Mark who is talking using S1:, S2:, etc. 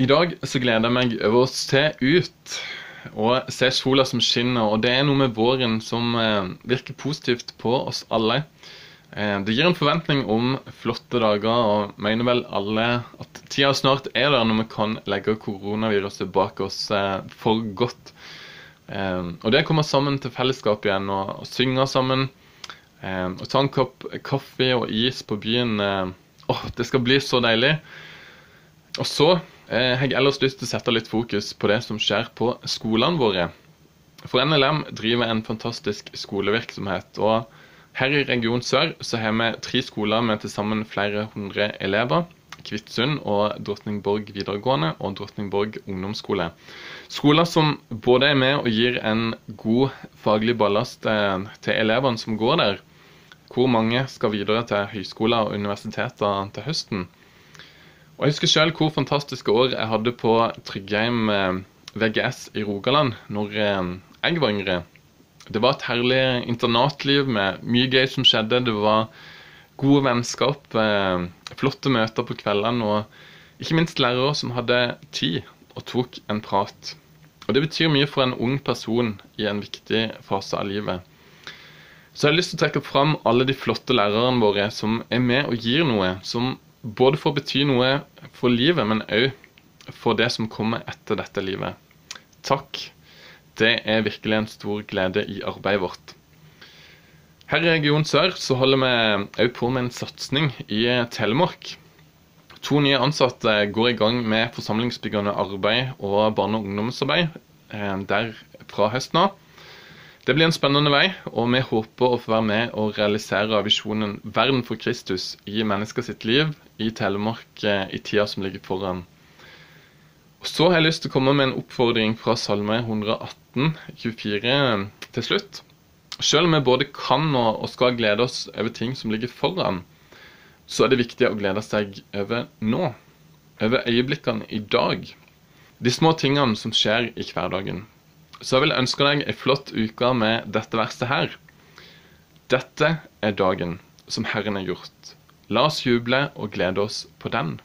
S1: I dag så gleder jeg meg over å se ut og se sola som skinner. Og det er noe med våren som eh, virker positivt på oss alle. Eh, det gir en forventning om flotte dager, og mener vel alle at tida snart er der når vi kan legge koronaviruset bak oss eh, for godt. Og det kommer sammen til fellesskap igjen og, synge sammen. Og ta en kopp kaffe og is på byen. Åh, det skal bli så deilig. Og så eh, har ellers lyst til å sette litt fokus på det som skjer på skolene våre. For NLM driver en fantastisk skolevirksomhet. og her i Region Sør så har vi tre skoler med til sammen flere hundre elever. Kvitsund og Drottningborg videregående og Drottningborg ungdomsskole. Skoler som både er med og gir en god faglig ballast eh, til elevene som går der. Hvor mange skal videre til høyskoler og universiteter til høsten. Og Jeg husker selv hvor fantastiske år jeg hadde på Tryggheim eh, VGS i Rogaland når eh, jeg var yngre. Det var et herlig internatliv med mye gøy som skjedde. Det var gode vennskap, eh, flotte møter på kveldene og ikke minst lærere som hadde tid og tok en prat. Og Det betyr mye for en ung person i en viktig fase av livet. Så jeg har lyst til å trekke fram alle de flotte lærerne våre som er med og gir noe, som både for å bety noe for livet, men òg for det som kommer etter dette livet. Takk. Det er virkelig en stor glede i arbeidet vårt. Her i Region Sør så holder vi òg på med en satsing i Telemark. To nye ansatte går i gang med forsamlingsbyggende arbeid og barne- og ungdomsarbeid eh, der fra høsten av. Det blir en spennende vei, og vi håper å få være med og realisere visjonen 'Verden for Kristus' i mennesker sitt liv i Telemark eh, i tida som ligger foran. Og Så har jeg lyst til å komme med en oppfordring fra Salme 118, 24 til slutt. Selv om vi både kan og skal glede oss over ting som ligger foran, så er det viktig å glede seg over nå. Over øyeblikkene i dag. De små tingene som skjer i hverdagen. Så jeg vil ønske deg ei flott uke med dette verset her. Dette er dagen som Herren har gjort. La oss juble og glede oss på den.